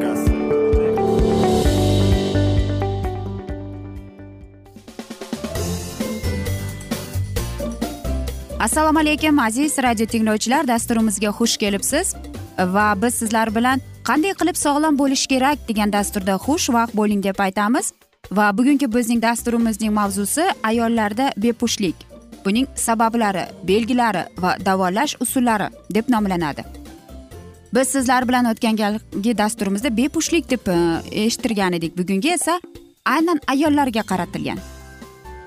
Vegas. assalomu alaykum aziz radio tinglovchilar. Dasturimizga xush kelibsiz. Va biz sizlar bilan qanday qilib sog'lom bo'lish kerak degan dasturda xushvaqt bo'ling deb aytamiz. Va bugungi bizning dasturimizning mavzusi ayollarda bepushtlik buning sabablari belgilari va davolash usullari deb nomlanadi. Biz sizlar bilan o'tgan galgi dasturimizda bepushtlik deb e, eshittirgan edik. Bugungi esa aynan ayollarga qaratilgan.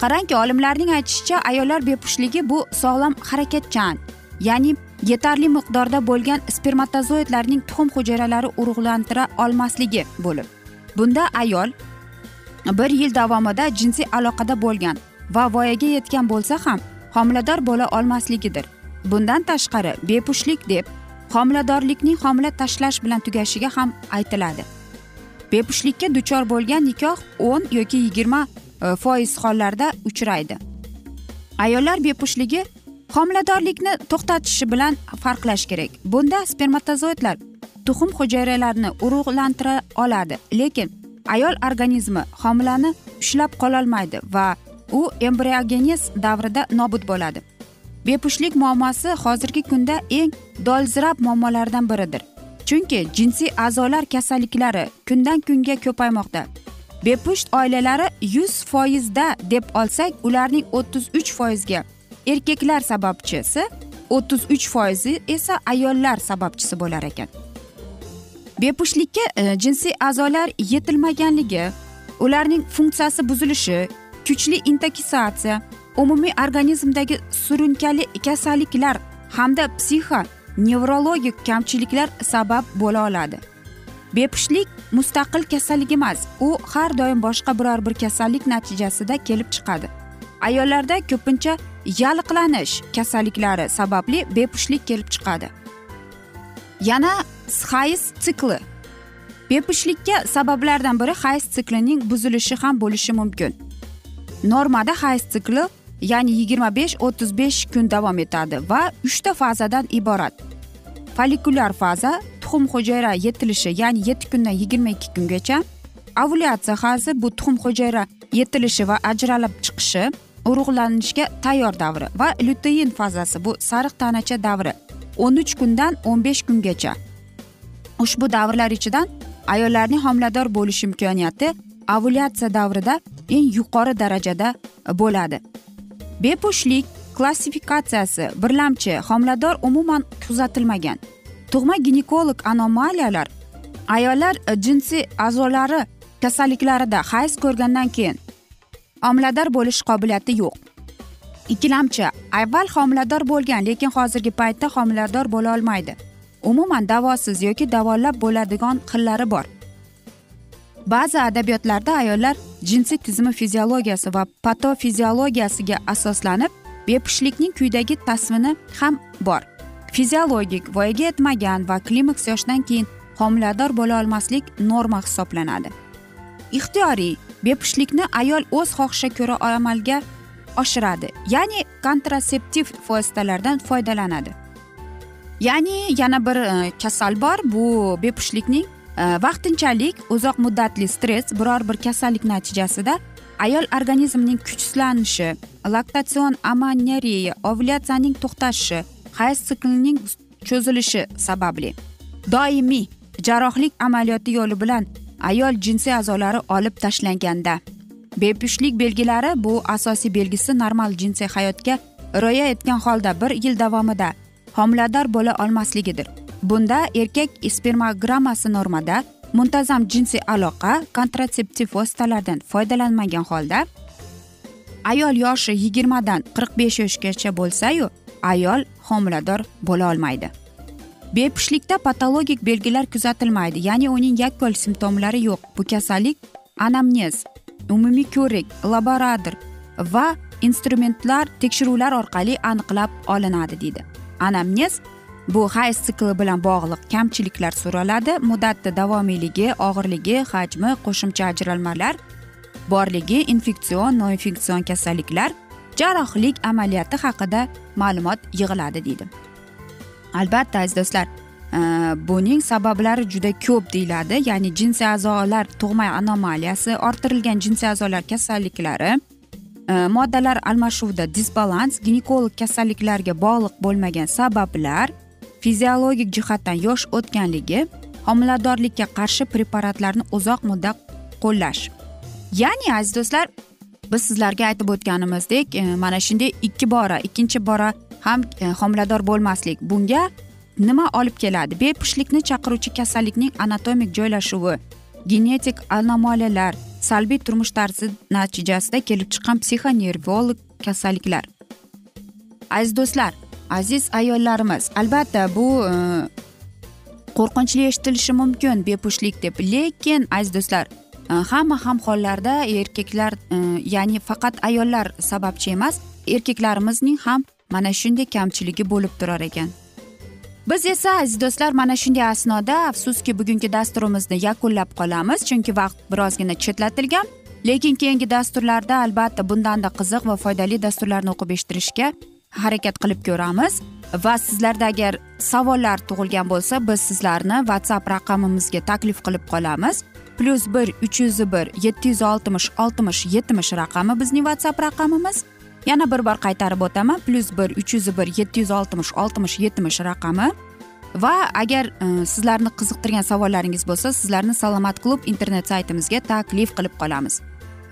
Qarangki olimlarning aytishicha ayollar bepushligi bu sog'lom harakatchan ya'ni yetarli miqdorda bo'lgan spermatozoidlarning tuxum hujayralari urug'lantira olmasligi bo'lib bunda ayol bir yil davomida jinsiy aloqada bo'lgan va voyaga yetgan bo'lsa ham homilador bo'la olmasligidir. Bundan tashqari bepushtlik deb homiladorlikning homila tashlash bilan tugashiga ham aytiladi. Bepushtlikka duchor bo'lgan nikoh o'n yoki yigirma e, foiz hollarda uchraydi. Ayollar bepushligi homiladorlikni to'xtatishi bilan farqlash kerak. Bunda spermatozoidlar tuxum hujayralarini urug'lantira oladi lekin ayol organizmi homilani ushlab qololmaydi va u embriogenez davrida nobud bo'ladi. Bepushtlik muammosi hozirgi kunda eng dolzarb muammolardan biridir. Chunki jinsiy a'zolar kasalliklari kundan kunga ko'paymoqda. Bepusht oilalari yuz foizda deb olsak ularning o'ttiz uch foizga erkaklar sababchisi o'ttiz uch foizi esa ayollar sababchisi bo'lar ekan. Bepushtlikka e, jinsiy a'zolar yetilmaganligi ularning funksiyasi buzilishi kuchli intoksikatsiya umumiy organizmdagi surunkali kasalliklar hamda psixo nevrologik kamchiliklar sabab bo'la oladi. Bepushtlik mustaqil kasallik emas u har doim boshqa biror bir kasallik natijasida kelib chiqadi. Ayollarda ko'pincha yalliqlanish kasalliklari sababli bepushtlik kelib chiqadi. Yana hayz sikli. Bepushtlikka sabablardan biri hayz siklining buzilishi ham bo'lishi mumkin. Normada hayz sikli ya'ni yigirma besh o'ttiz besh kun davom etadi va uchta fazadan iborat. Follikulyar faza tuxum hujayra yetilishi ya'ni yetti kundan yigirma ikki kungacha. Ovulyatsiya fazi bu tuxum hujayra yetilishi va ajralib chiqishi. Urug'lanishga tayyor davri va lyutein fazasi bu sariq tanacha davri o'n uch kundan o'n besh kungacha. Ushbu davrlar ichidan ayollarning homilador bo'lish imkoniyati ovulyatsiya davrida eng yuqori darajada bo'ladi. Bepushtlik klassifikatsiyasi birlamchi homilador umuman kuzatilmagan. Tug'ma ginekolog anomaliyalar ayollar jinsiy a'zolari kasalliklarida hayz ko'rgandan keyin homilador bo'lish qobiliyati yo'q. Ikkilamchi avval homilador bo'lgan lekin hozirgi paytda homilador bo'la olmaydi. Umuman davosiz yoki davolab bo'ladigan xillari bor. Ba'zi adabiyotlarda ayollar jinsiy tizimi fiziologiyasi va patofiziologiyasiga asoslanib bepushtlikning quyidagi tasvini ham bor. Fiziologik voyaga yetmagan va klimaks yoshdan keyin homilador bo'la olmaslik norma hisoblanadi. Ixtiyoriy bepushtlikni ayol o'z xohishiga ko'ra amalga oshiradi ya'ni kontraseptiv vositalardan foydalanadi. Ya'ni yana bir e, kasal bor bu bepushtlikning Э, vaqtinchalik uzoq muddatli stress biror bir kasallik natijasida ayol organizmining kuchsizlanishi laktatsion amanyareya ovulyatsiyaning to'xtashishi hayz siklining cho'zilishi sababli. Doimiy jarrohlik amaliyoti yo'li bilan ayol jinsiy a'zolari olib tashlanganda. Bepushtlik belgilari bu asosiy belgisi normal jinsiy hayotga rioya etgan holda bir yil davomida homilador bo'la olmasligidir. Bunda erkak spermogrammasi normada muntazam jinsiy aloqa kontratseptiv vositalardan foydalanmagan holda ayol yoshi yigirmadan qirq besh yoshgacha bo'lsayu ayol homilador bo'la olmaydi. Bepushtlikda patologik belgilar kuzatilmaydi ya'ni uning yakkol simptomlari yo'q. Bu kasallik anamnez umumiy ko'rik laborator va instrumentlar tekshiruvlar orqali aniqlab olinadi deydi. Anamnez bu hayz sikli bilan bog'liq kamchiliklar so'raladi muddati davomiyligi og'irligi hajmi qo'shimcha ajralmalar borligi infeksion noinfeksion kasalliklar jarrohlik amaliyoti haqida ma'lumot yig'iladi deydi. Albatta aziz do'stlar e, buning sabablari juda ko'p deyiladi. Ya'ni jinsiy a'zolar tug'ma anomaliyasi orttirilgan jinsiy a'zolar kasalliklari e, moddalar almashuvida disbalans ginekolog kasalliklarga bog'liq bo'lmagan sabablar fiziologik jihatdan yosh o'tganligi homiladorlikka qarshi preparatlarni uzoq muddat qo'llash. Ya'ni aziz do'stlar biz sizlarga aytib o'tganimizdek e, mana shunday ikki bora ikkinchi bora ham e, homilador bo'lmaslik. Bunga nima olib keladi? Bepushtlikni chaqiruvchi kasallikning anatomik joylashuvi genetik anomaliyalar salbiy turmush tarzi natijasida kelib chiqqan psixonervolog kasalliklar. Aziz do'stlar aziz ayollarimiz. Albatta bu e, qo'rqinchli eshitilishi mumkin bepushtlik deb. Lekin aziz do'stlar e, hamma ham hollarda erkaklar e, ya'ni faqat ayollar sababchi emas erkaklarimizning ham mana shunday kamchiligi bo'lib turar ekan. Biz esa aziz do'stlar mana shunday asnoda afsuski bugungi dasturimizni yakunlab qolamiz chunki vaqt birozgina chetlatilgan. Lekin keyingi dasturlarda albatta bundanda qiziq va foydali dasturlarni o'qib eshittirishga harakat qilib ko'ramiz. Va sizlarda agar savollar tug'ilgan bo'lsa biz sizlarni whatsapp raqamimizga taklif qilib qolamiz. Plyus bir uch yuz bir yetti yuz oltmish oltmish yetmish raqami bizning whatsapp raqamimiz. Yana bir bor qaytarib o'taman. Plyus bir uch yuz bir yetti yuz oltmish oltmish yetmish raqami. Va agar e, sizlarni qiziqtirgan savollaringiz bo'lsa sizlarni salomat klub internet saytimizga taklif qilib qolamiz.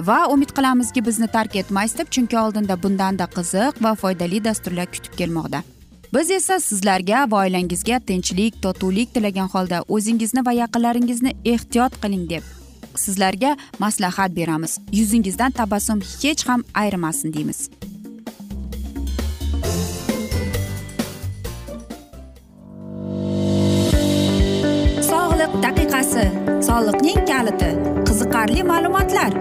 Va umid qilamizki bizni tark etmaysiz deb chunki oldinda bundanda qiziq va foydali dasturlar kutib kelmoqda. Biz esa sizlarga va oilangizga tinchlik totuvlik tilagan holda o'zingizni va yaqinlaringizni ehtiyot qiling deb sizlarga maslahat beramiz. Yuzingizdan tabassum hech ham ayrimasin deymiz. Sog'liq daqiqasi soliqning kaliti qiziqarli ma'lumotlar.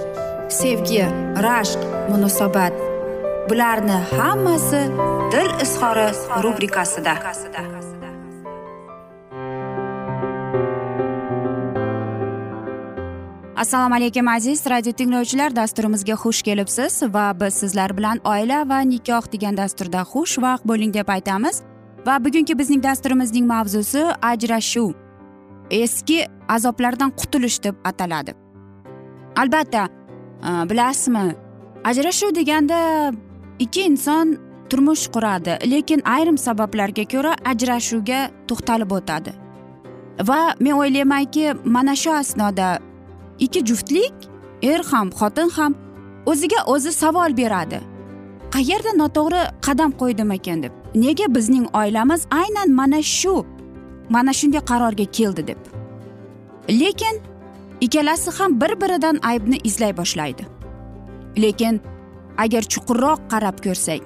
sevgi rashq munosabat. Bularni hammasi dil izhori rubrikasida. Assalomu alaykum aziz radio tinglovchilar. Dasturimizga xush kelibsiz va biz sizlar bilan oila va nikoh degan dasturda xushvaqt bo'ling deb aytamiz. Va bugungi bizning dasturimizning mavzusi ajrashuv. Eski azoblardan qutulish deb ataladi. Albatta Э, bilasizmi? Ajrashuv deganda ikki inson turmush quradi lekin ayrim sabablarga ko'ra ajrashuvga to'xtalib o'tadi. Va men o'ylaymanki mana shu asnoda ikki juftlik er ham xotin ham o'ziga o'zi savol beradi. Qayerda noto'g'ri qadam qo'ydim ekan deb. Nega bizning oilamiz aynan mana shu mana shunday qarorga keldi deb. Lekin ikkalasi ham bir biridan aybni izlay boshlaydi. Lekin agar chuqurroq qarab ko'rsak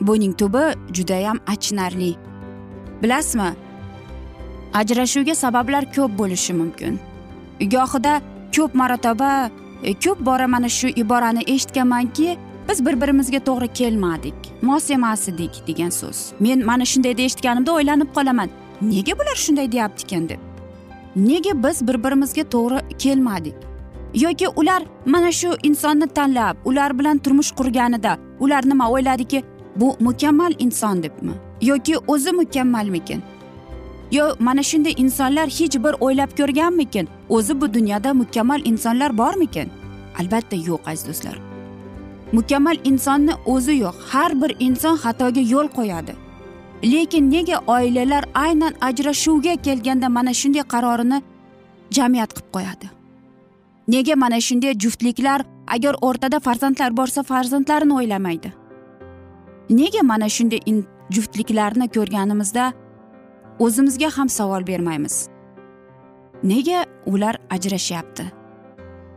buning tubi judayam achinarli. Bilasizmi? Ajrashuvga sabablar ko'p bo'lishi mumkin. Gohida ko'p marotaba e, ko'p bora mana shu iborani eshitganmanki biz bir birimizga to'g'ri kelmadik. Mos emas edik degan so'z. Men mana shunday deyishganimda o'ylanib qolaman. Nega bular shunday deyaptikan deb? Nega biz bir birimizga to'g'ri kelmadik? Yoki ular mana shu insonni tanlab ular bilan turmush qurganida ular nima o'yladiki? Bu mukammal inson debmi? Yoki o'zi mukammalmikin? Yo mana shunday insonlar hech bir o'ylab ko'rganmikin? O'zi bu dunyoda mukammal insonlar bormikin? Albatta yo'q aziz do'stlar. Mukammal insonni o'zi yo'q. Har bir inson xatoga yo'l qo'yadi. Lekin nega oilalar aynan ajrashuvga kelganda mana shunday qarorini jamiyat qilib qo'yadi? Nega mana shunday juftliklar agar o'rtada farzandlar borsa farzandlarini o'ylamaydi? Nega mana shunday juftliklarni ko'rganimizda o'zimizga ham savol bermaymiz? Nega ular ajrashyapti?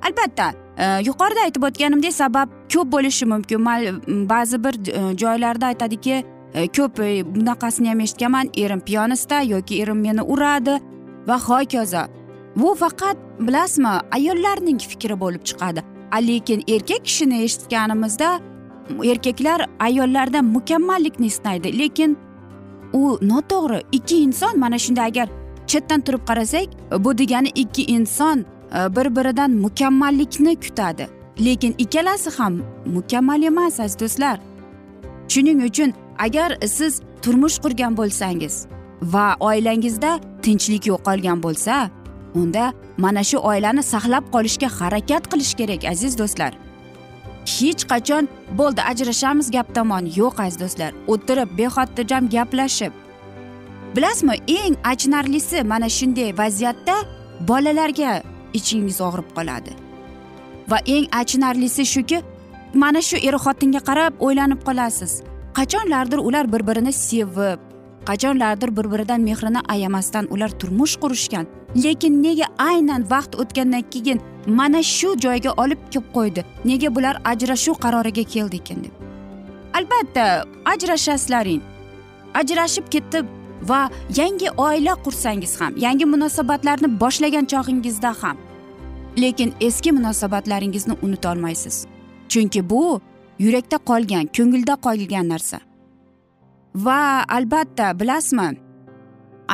Albatta e, yuqorida aytib o'tganimdek sabab ko'p bo'lishi mumkin. Ba'zi bir e, joylarda aytadiki E, ko'p e, bunaqasini ham eshitganman. Erim piyonista yoki erim meni uradi. Va hokazo. Bu faqat bilasizmi ayollarning fikri bo'lib chiqadi. Lekin erkak kishini eshitganimizda erkaklar ayollarda mukammallikni istaydi. Lekin u noto'g'ri ikki inson mana shunday agar chetdan turib qarasak bu degani ikki inson e, bir biridan mukammallikni kutadi. Lekin ikkalasi ham mukammal emas aziz do'stlar. Shuning uchun agar siz turmush qurgan bo'lsangiz va oilangizda tinchlik yo'qolgan bo'lsa unda mana shu oilani saqlab qolishga harakat qilish kerak aziz do'stlar. Hech qachon bo'ldi ajrashamiz gap tomon. Yo'q aziz do'stlar o'tirib bexotirjam gaplashib. Bilasizmi eng achinarlisi mana shunday vaziyatda bolalarga ichingiz og'rib qoladi. Va eng achinarlisi shuki mana shu er xotinga qarab o'ylanib qolasiz. Qachonlardir ular bir birini sevib qachonlardir bir biridan mehrini ayamasdan ular turmush qurishgan. Lekin nega aynan vaqt o'tgandan keyin mana shu joyga olib kelib qo'ydi? Nega bular ajrashuv qaroriga keldi ekan deb? Albatta ajrashasizlaring. Ajrashib ketib va yangi oila qursangiz ham yangi munosabatlarni boshlagan chog'ingizda ham. Lekin eski munosabatlaringizni unutolmaysiz. Chunki bu yurakda qolgan ko'ngilda qolgan narsa. Va albatta bilasizmi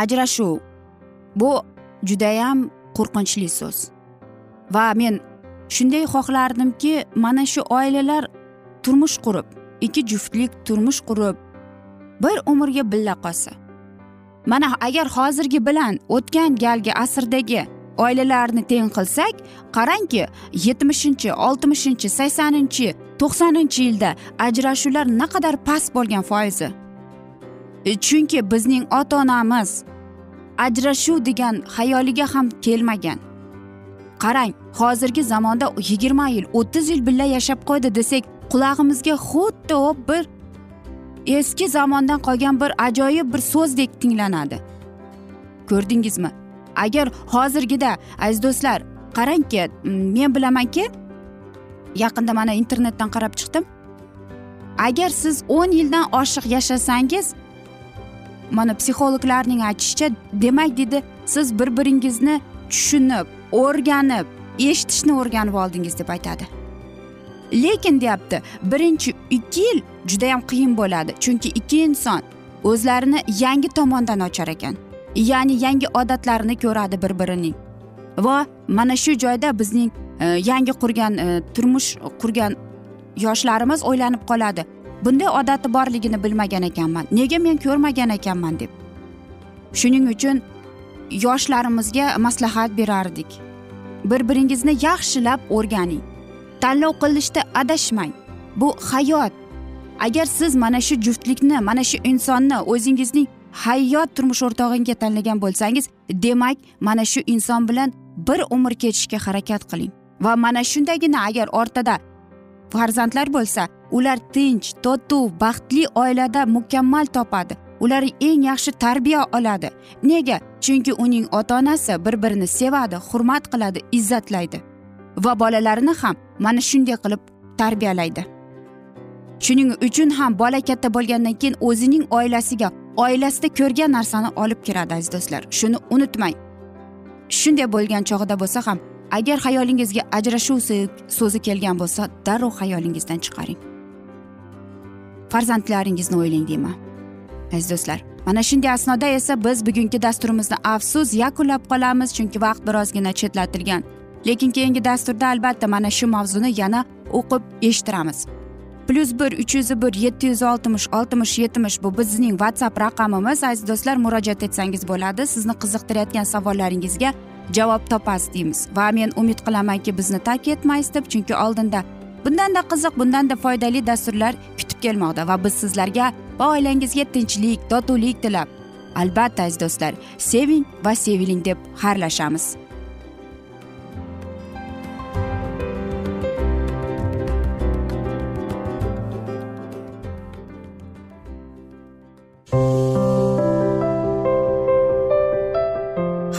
ajrashuv bu judayam qo'rqinchli so'z. Va men shunday xohlardimki mana shu oilalar turmush qurib ikki juftlik turmush qurib bir umrga birga qolsa. Mana agar hozirgi bilan o'tgan galgi asrdagi oilalarni teng qilsak qarangki yetmishinchi oltmishinchi saksoninchi to'qsoninchi yilda ajrashuvlar naqadar past bo'lgan foizi? E, chunki bizning ota onamiz ajrashuv degan xayoliga ham kelmagan. Qarang hozirgi zamonda yigirma yil o'ttiz yil birga yashab qo'ydi desak qulog'imizga xuddi bir eski zamondan qolgan bir ajoyib bir so'zdek tinglanadi. Ko'rdingizmi? Agar hozirgida aziz do'stlar qarangki men bilamanki yaqinda mana internetdan qarab chiqdim. Agar siz o'n yildan oshiq yashasangiz mana psixologlarning aytishicha demak deydi siz bir biringizni tushunib o'rganib eshitishni o'rganib oldingiz deb aytadi. Lekin deyapti birinchi ikki yil judayam qiyin bo'ladi chunki ikki inson o'zlarini yangi tomondan ochar ekan. Ya'ni yangi odatlarini ko'radi bir birining va mana shu joyda bizning yangi qurgan e, turmush qurgan yoshlarimiz o'ylanib qoladi. Bunday odati borligini bilmagan ekanman. Nega men ko'rmagan ekanman deb. Shuning uchun yoshlarimizga maslahat berardik. Bir biringizni yaxshilab o'rganing. Tanlov qilishda adashmang. Bu hayot. Agar siz mana shu juftlikni mana shu insonni o'zingizning hayot turmush o'rtog'ingga tanlagan bo'lsangiz demak mana shu inson bilan bir umr kechishga harakat qiling. Va mana shundagina agar ortida farzandlar bo'lsa ular tinch totuv baxtli oilada mukammal topadi. Ular eng yaxshi tarbiya oladi. Nega? Chunki uning ota onasi bir birini sevadi hurmat qiladi izzatlaydi. Va bolalarini ham mana shunday qilib tarbiyalaydi. Shuning uchun ham bola katta bo'lgandan keyin o'zining oilasiga oilasida ko'rgan narsani olib kiradi aziz do'stlar. Shuni unutmang. Shunday bo'lgan chog'ida bo'lsa ham agar xayolingizga ajrashuv so'zi kelgan bo'lsa darrov xayolingizdan chiqaring. Farzandlaringizni o'ylang deyman aziz do'stlar mana shunday asnoda esa biz bugungi dasturimizni afsus yakunlab qolamiz chunki vaqt birozgina chetlatilgan. Lekin keyingi dasturda albatta mana shu mavzuni yana o'qib eshittiramiz. Plyus bir uch yuz bir yetti yuz oltmish oltmish yetmish bu bizning whatsapp raqamimiz. Aziz do'stlar murojaat etsangiz bo'ladi. Sizni qiziqtirayotgan savollaringizga javob topasiz deymiz. Va men umid qilamanki bizni tark etmaysiz deb chunki oldinda bundanda qiziq bundanda foydali dasturlar kutib kelmoqda va biz sizlarga va oilangizga tinchlik totuvlik tilab. Albatta aziz do'stlar seving va seviling deb xayrlashamiz.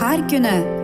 Har kuni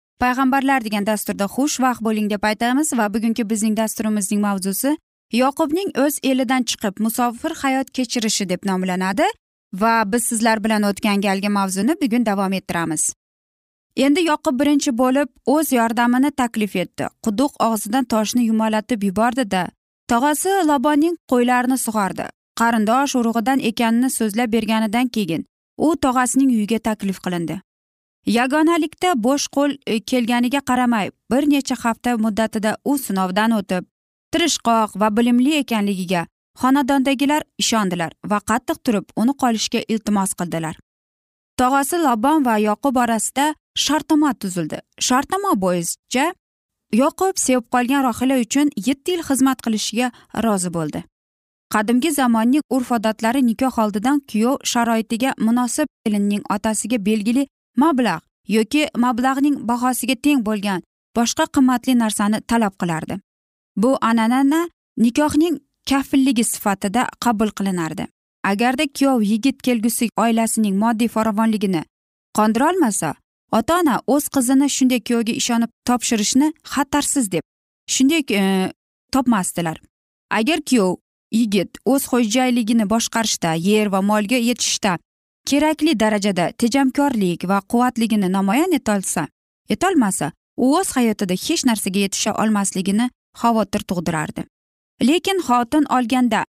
payg'ambarlar degan dasturda xushvaqt bo'ling deb aytamiz va bugungi bizning dasturimizning mavzusi yoqubning o'z elidan chiqib musofir hayot kechirishi deb nomlanadi va biz sizlar bilan o'tgan galgi mavzuni bugun davom ettiramiz. Endi yoqub birinchi bo'lib o'z yordamini taklif etdi. Quduq og'zidan toshni yumalatib yubordida tog'asi lobonning qo'ylarini sug'ordi. Qarindosh urug'idan ekanini so'zlab berganidan keyin u tog'asining uyiga taklif qilindi. Yagonalikda bo'sh qo'l e, kelganiga qaramay bir necha hafta muddatida u sinovdan o'tib tirishqoq va bilimli ekanligiga xonadondagilar ishondilar va qattiq turib uni qolishga iltimos qildilar. Tog'asi lobon va yoqub orasida shartnoma tuzildi. Shartnoma bo'yicha yoqub sevib qolgan rohila uchun yetti yil xizmat qilishiga rozi bo'ldi. Qadimgi zamonning urf odatlari nikoh oldidan kuyov sharoitiga munosib kelinning otasiga belgili mablag' yoki mablag'ning bahosiga teng bo'lgan boshqa qimmatli narsani talab qilardi. Bu an'anani nikohning kafilligi sifatida qabul qilinardi. Agarda kuyov yigit kelgusi oilasining moddiy farovonligini qondirolmasa ota ona o'z qizini shunday kuyovga ishonib topshirishni xatarsiz deb shunday e, topmasdilar. Agar kuyov yigit o'z xo'jayligini boshqarishda yer va molga yetishishda kerakli darajada tejamkorlik va quvvatligini namoyon etolsa etolmasa u o'z hayotida hech narsaga yetisha olmasligini xavotir tug'dirardi. Lekin xotin olganda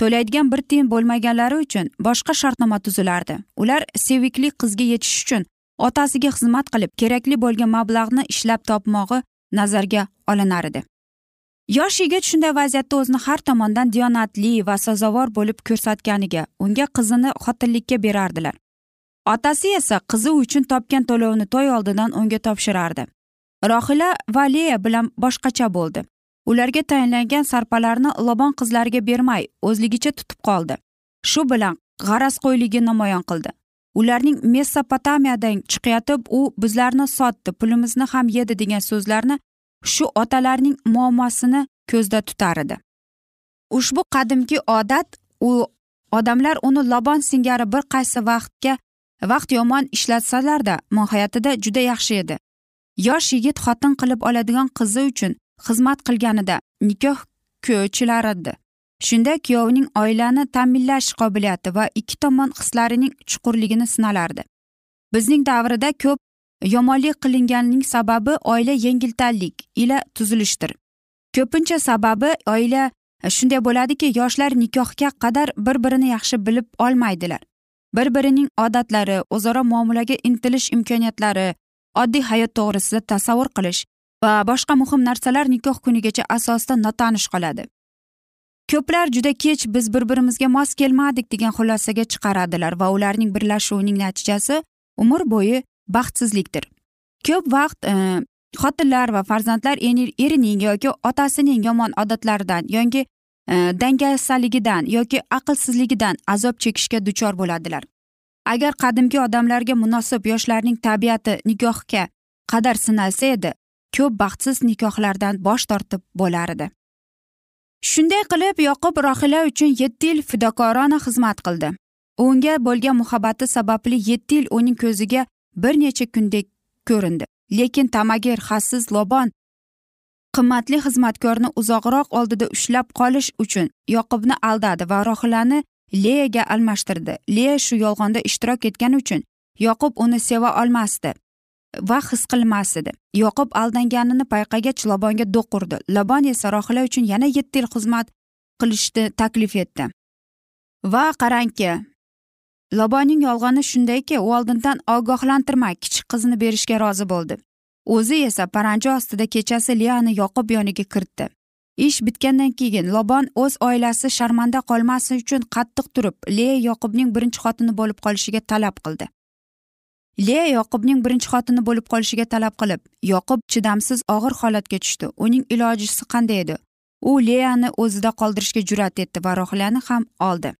to'laydigan bir tiyin bo'lmaganlari uchun boshqa shartnoma tuzilardi. Ular sevikli qizga yetish uchun otasiga xizmat qilib kerakli bo'lgan mablag'ni ishlab topmog'i nazarga olinar edi. Yosh yigit shunday vaziyatda o'zini har tomondan diyonatli va sazovor bo'lib ko'rsatganiga unga qizini xotinlikka berardilar. Otasi esa qizi uchun topgan to'lovni to'y oldidan unga topshirardi. Rohila va leya bilan boshqacha bo'ldi. Ularga tayinlangan sarpalarni lobon qizlariga bermay o'zligicha tutib qoldi. Shu bilan g'arazqo'yligi namoyon qildi. Ularning mesopotamiyadan chiqayotib u bizlarni sotdi pulimizni ham yedi degan so'zlarni shu otalarning muammosini ko'zda tutar edi. Ushbu qadimgi odat u odamlar uni lobon singari bir qaysi vaqtga vaqt yomon ishlatsalarda mohiyatida juda yaxshi edi. Yosh yigit xotin qilib oladigan qizi uchun xizmat qilganida nikoh ko'chilardi shunda kuyovning oilani ta'minlash qobiliyati va ikki tomon hislarining chuqurligini sinalardi. Bizning davrida ko'p yomonlik qilinganining sababi oila yengiltallik ila tuzilishdir. Ko'pincha sababi oila e, shunday bo'ladiki yoshlar nikohga qadar bir birini yaxshi bilib olmaydilar. Bir birining odatlari o'zaro muomalaga intilish imkoniyatlari oddiy hayot to'g'risida tasavvur qilish va boshqa muhim narsalar nikoh kunigacha asosida notanish qoladi. Ko'plar juda kech biz bir birimizga mos kelmadik degan xulosaga chiqaradilar va ularning birlashuvining natijasi umr bo'yi baxtsizlikdir. Ko'p vaqt e, xotinlar va farzandlar erining yoki otasining yomon odatlaridan yoki e, dangasaligidan yoki aqlsizligidan azob chekishga duchor bo'ladilar. Agar qadimgi odamlarga munosib yoshlarning tabiati nikohga qadar sinalsa edi ko'p baxtsiz nikohlardan bosh tortib bo'lar edi. Shunday qilib yoqub rohila uchun yetti yil fidokorona xizmat qildi. Unga bo'lgan muhabbati sababli yetti yil uning ko'ziga bir necha kundek ko'rindi. Lekin tamagir xassiz lobon qimmatli xizmatkorni uzoqroq oldida ushlab qolish uchun yoqubni aldadi va rohilani leyaga almashtirdi. Leya shu yolg'onda ishtirok etgani uchun yoqub uni seva olmasdi va his qilmas edi yoqub aldanganini payqagach lobonga do'q urdi. Lobon esa rohila uchun yana yetti yil xizmat qilishni taklif etdi. Va qarangki loboning yolg'oni shundayki u oldindan ogohlantirmay kichik qizini berishga rozi bo'ldi. O'zi esa paranji ostida kechasi liani yoqib yoniga kiritdi. Ish bitgandan keyin lobon o'z oilasi sharmanda qolmasin uchun qattiq turib leya yoqubning birinchi xotini bo'lib qolishiga talab qildi. Leya yoqubning birinchi xotini bo'lib qolishiga talab qilib yoqub chidamsiz og'ir holatga tushdi. Uning ilojisi qanday edi? U leyani o'zida qoldirishga jur'at etdi va rohilani ham oldi.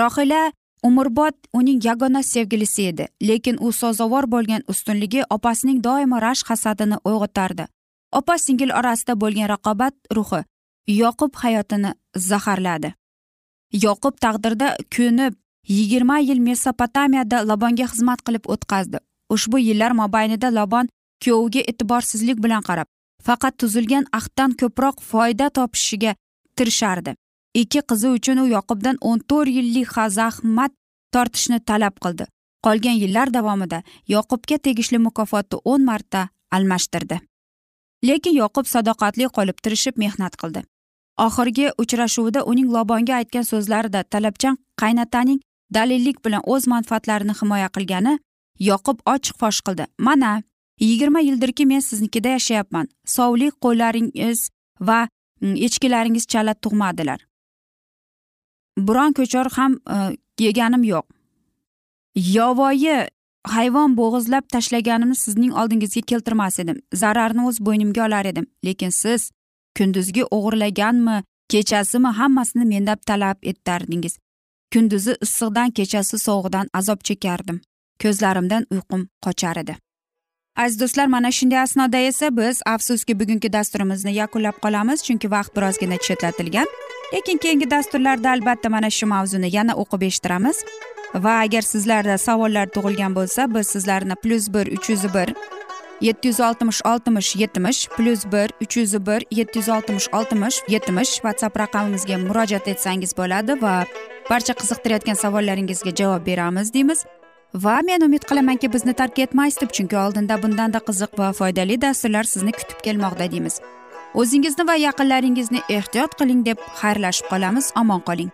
Rohila umrbod uning yagona sevgilisi edi lekin u sazovor bo'lgan ustunligi opasining doimo rashk hasadini uyg'otardi. Opa singil orasida bo'lgan raqobat ruhi yoqub hayotini zaharladi. Yoqub taqdirda ko'nib yigirma yil mesopotamiyada labonga xizmat qilib o'tkazdi. Ushbu yillar mobaynida labon kuyoviga e'tiborsizlik bilan qarab faqat tuzilgan ahddan ko'proq foyda topishiga tirishardi. Ikki qizi uchun u yoqubdan o'n to'rt yillik zahmat tortishni talab qildi. Qolgan yillar davomida yoqubga tegishli mukofotni o'n marta almashtirdi. Lekin yoqub sadoqatli qolib tirishib mehnat qildi. Oxirgi uchrashuvida uning lobonga aytgan so'zlarida talabchan qaynataning dalillik bilan o'z manfaatlarini himoya qilgani yoqub ochiq fosh qildi. Mana yigirma yildirki men siznikida yashayapman. Sovlik qo'llaringiz va ichkilaringiz echkilaringiz chala tug'madilar. Biron ko'chor ham e, yeganim yo'q. Yovvoyi hayvon bo'g'izlab tashlaganimni sizning oldingizga keltirmas edim. Zararni o'z bo'ynimga olar edim. Lekin siz kunduzgi o'g'irlaganmi kechasimi hammasini mendan talab etardingiz kunduzi issiqdan kechasi sovuqdan azob chekardim. Ko'zlarimdan uyqum qochar edi. Aziz do'stlar mana shunday asnoda esa biz afsuski bugungi dasturimizni yakunlab qolamiz chunki vaqt birozgina chetlatilgan. Lekin keyingi dasturlarda albatta mana shu mavzuni yana o'qib eshittiramiz. Va agar sizlarda savollar tug'ilgan bo'lsa biz sizlarni plyus bir uch yuz bir yetti yuz oltmish oltmish yetmish plyus bir uch yuz bir yetti yuz oltmish oltmish yetmish whatsapp raqamimizga murojaat etsangiz bo'ladi va barcha qiziqtirayotgan savollaringizga javob beramiz deymiz. Va men umid qilamanki bizni tark etmaysiz deb chunki oldinda bundanda qiziq va foydali dasturlar sizni kutib kelmoqda deymiz. O'zingizni va yaqinlaringizni ehtiyot qiling deb xayrlashib qolamiz. Omon qoling.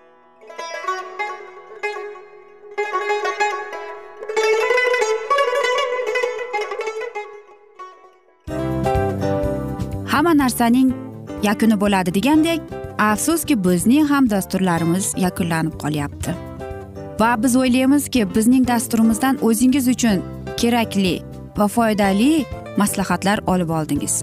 Hamma narsaning yakuni bo'ladi degandek afsuski bizning ham dasturlarimiz yakunlanib qolyapti. Va biz o'ylaymizki bizning dasturimizdan o'zingiz uchun kerakli va foydali maslahatlar olib oldingiz.